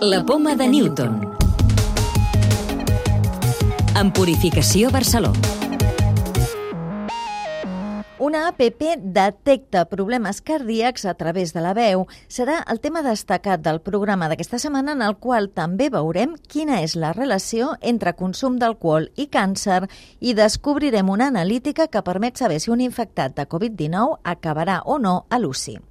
La poma de Newton. En Purificació Barceló. Una APP detecta problemes cardíacs a través de la veu. Serà el tema destacat del programa d'aquesta setmana en el qual també veurem quina és la relació entre consum d'alcohol i càncer i descobrirem una analítica que permet saber si un infectat de Covid-19 acabarà o no a l'UCI.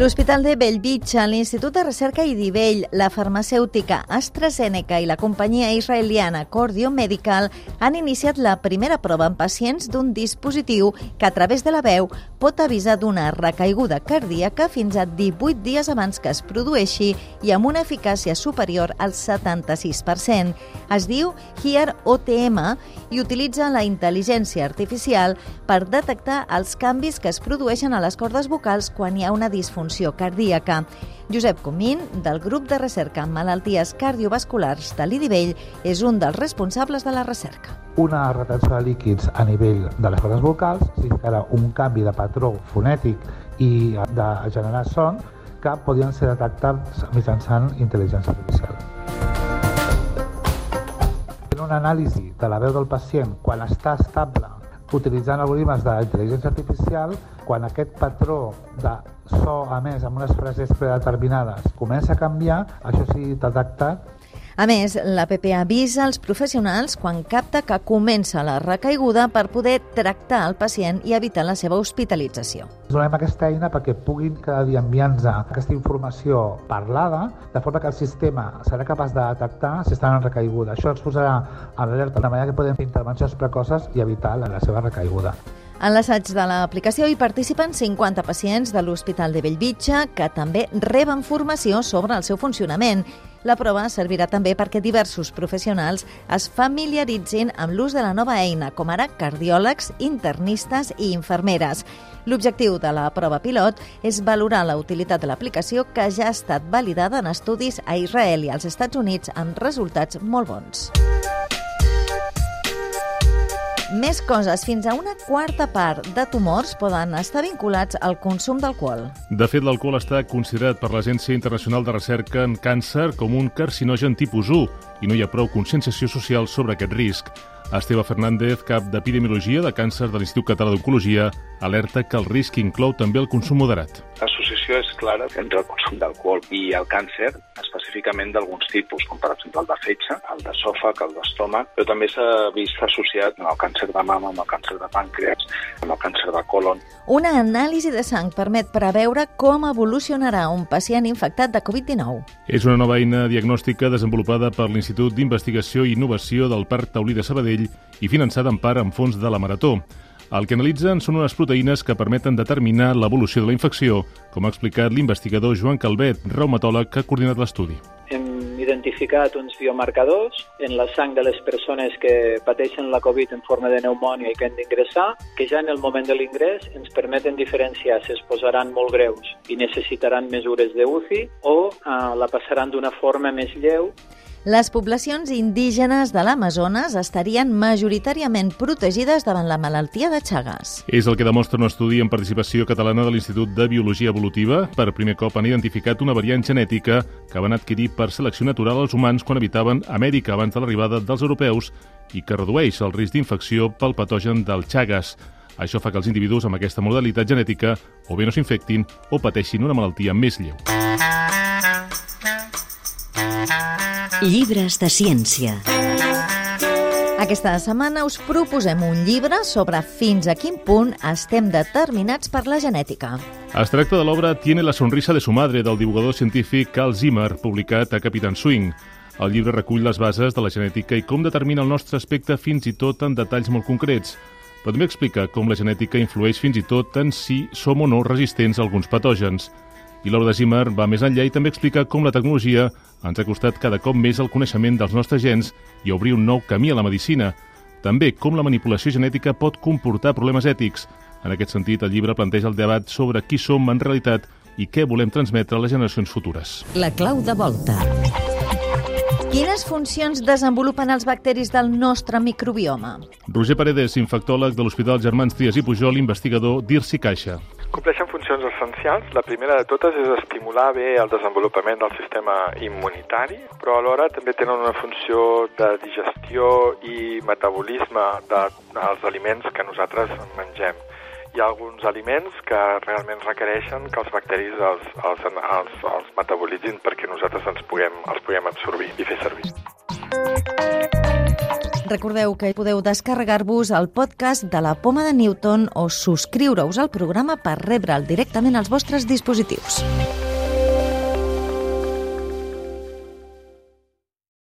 L'Hospital de Bellvitge, l'Institut de Recerca Idivell, la farmacèutica AstraZeneca i la companyia israeliana Cordio Medical han iniciat la primera prova en pacients d'un dispositiu que a través de la veu pot avisar d'una recaiguda cardíaca fins a 18 dies abans que es produeixi i amb una eficàcia superior al 76%. Es diu HEAR OTM i utilitza la intel·ligència artificial per detectar els canvis que es produeixen a les cordes vocals quan hi ha una disfunció funció cardíaca. Josep Comín, del grup de recerca en malalties cardiovasculars de l'IDIVELL, és un dels responsables de la recerca. Una retenció de líquids a nivell de les cordes vocals significarà un canvi de patró fonètic i de generar son que podien ser detectats mitjançant intel·ligència artificial. En una anàlisi de la veu del pacient quan està estable utilitzant algoritmes d'intel·ligència artificial, quan aquest patró de so emès amb unes frases predeterminades comença a canviar, això sí detectat a més, l'APP avisa als professionals quan capta que comença la recaiguda per poder tractar el pacient i evitar la seva hospitalització. Donem aquesta eina perquè puguin cada dia enviar-nos aquesta informació parlada, de forma que el sistema serà capaç de detectar si estan en recaiguda. Això ens posarà a l'alerta de manera que podem fer intervencions precoces i evitar la seva recaiguda. En l'assaig de l'aplicació hi participen 50 pacients de l'Hospital de Bellvitge que també reben formació sobre el seu funcionament. La prova servirà també perquè diversos professionals es familiaritzin amb l'ús de la nova eina, com ara cardiòlegs, internistes i infermeres. L'objectiu de la prova pilot és valorar la utilitat de l'aplicació que ja ha estat validada en estudis a Israel i als Estats Units amb resultats molt bons. Més coses, fins a una quarta part de tumors poden estar vinculats al consum d'alcohol. De fet, l'alcohol està considerat per l'Agència Internacional de Recerca en Càncer com un carcinogen tipus 1 i no hi ha prou conscienciació social sobre aquest risc. Esteve Fernández, cap d'Epidemiologia de Càncer de l'Institut Català d'Oncologia, alerta que el risc inclou també el consum moderat. L'associació clara entre el consum d'alcohol i el càncer, específicament d'alguns tipus, com per exemple el de fetge, el d'esòfag, el d'estómac, però també s'ha vist associat amb el càncer de mama, amb el càncer de pàncreas, amb el càncer de colon. Una anàlisi de sang permet preveure com evolucionarà un pacient infectat de Covid-19. És una nova eina diagnòstica desenvolupada per l'Institut d'Investigació i Innovació del Parc Taulí de Sabadell Sabadell i finançada en part amb fons de la Marató. El que analitzen són unes proteïnes que permeten determinar l'evolució de la infecció, com ha explicat l'investigador Joan Calvet, reumatòleg que ha coordinat l'estudi. Hem identificat uns biomarcadors en la sang de les persones que pateixen la Covid en forma de pneumònia i que han d'ingressar, que ja en el moment de l'ingrés ens permeten diferenciar si es posaran molt greus i necessitaran mesures de UCI o eh, la passaran d'una forma més lleu les poblacions indígenes de l'Amazones estarien majoritàriament protegides davant la malaltia de Chagas. És el que demostra un estudi en participació catalana de l'Institut de Biologia Evolutiva. Per primer cop han identificat una variant genètica que van adquirir per selecció natural als humans quan habitaven Amèrica abans de l'arribada dels europeus i que redueix el risc d'infecció pel patogen del Chagas. Això fa que els individus amb aquesta modalitat genètica o bé no s'infectin o pateixin una malaltia més lleu. Llibres de ciència. Aquesta setmana us proposem un llibre sobre fins a quin punt estem determinats per la genètica. Es tracta de l'obra Tiene la sonrisa de su madre del divulgador científic Carl Zimmer, publicat a Capitán Swing. El llibre recull les bases de la genètica i com determina el nostre aspecte fins i tot en detalls molt concrets. Però també explica com la genètica influeix fins i tot en si som o no resistents a alguns patògens. I l'obra de Zimmer va més enllà i també explica com la tecnologia ens ha costat cada cop més el coneixement dels nostres gens i obrir un nou camí a la medicina. També com la manipulació genètica pot comportar problemes ètics. En aquest sentit, el llibre planteja el debat sobre qui som en realitat i què volem transmetre a les generacions futures. La clau de volta. Quines funcions desenvolupen els bacteris del nostre microbioma? Roger Paredes, infectòleg de l'Hospital Germans Trias i Pujol, investigador d'Irsi Caixa. Compleixen funcions essencials. La primera de totes és estimular bé el desenvolupament del sistema immunitari, però alhora també tenen una funció de digestió i metabolisme dels aliments que nosaltres mengem. Hi ha alguns aliments que realment requereixen que els bacteris els, els, els, els metabolitzin perquè nosaltres ens puguem, els puguem absorbir i fer servir. Recordeu que podeu descarregar-vos el podcast de la Poma de Newton o subscriure-us al programa per rebre'l directament als vostres dispositius.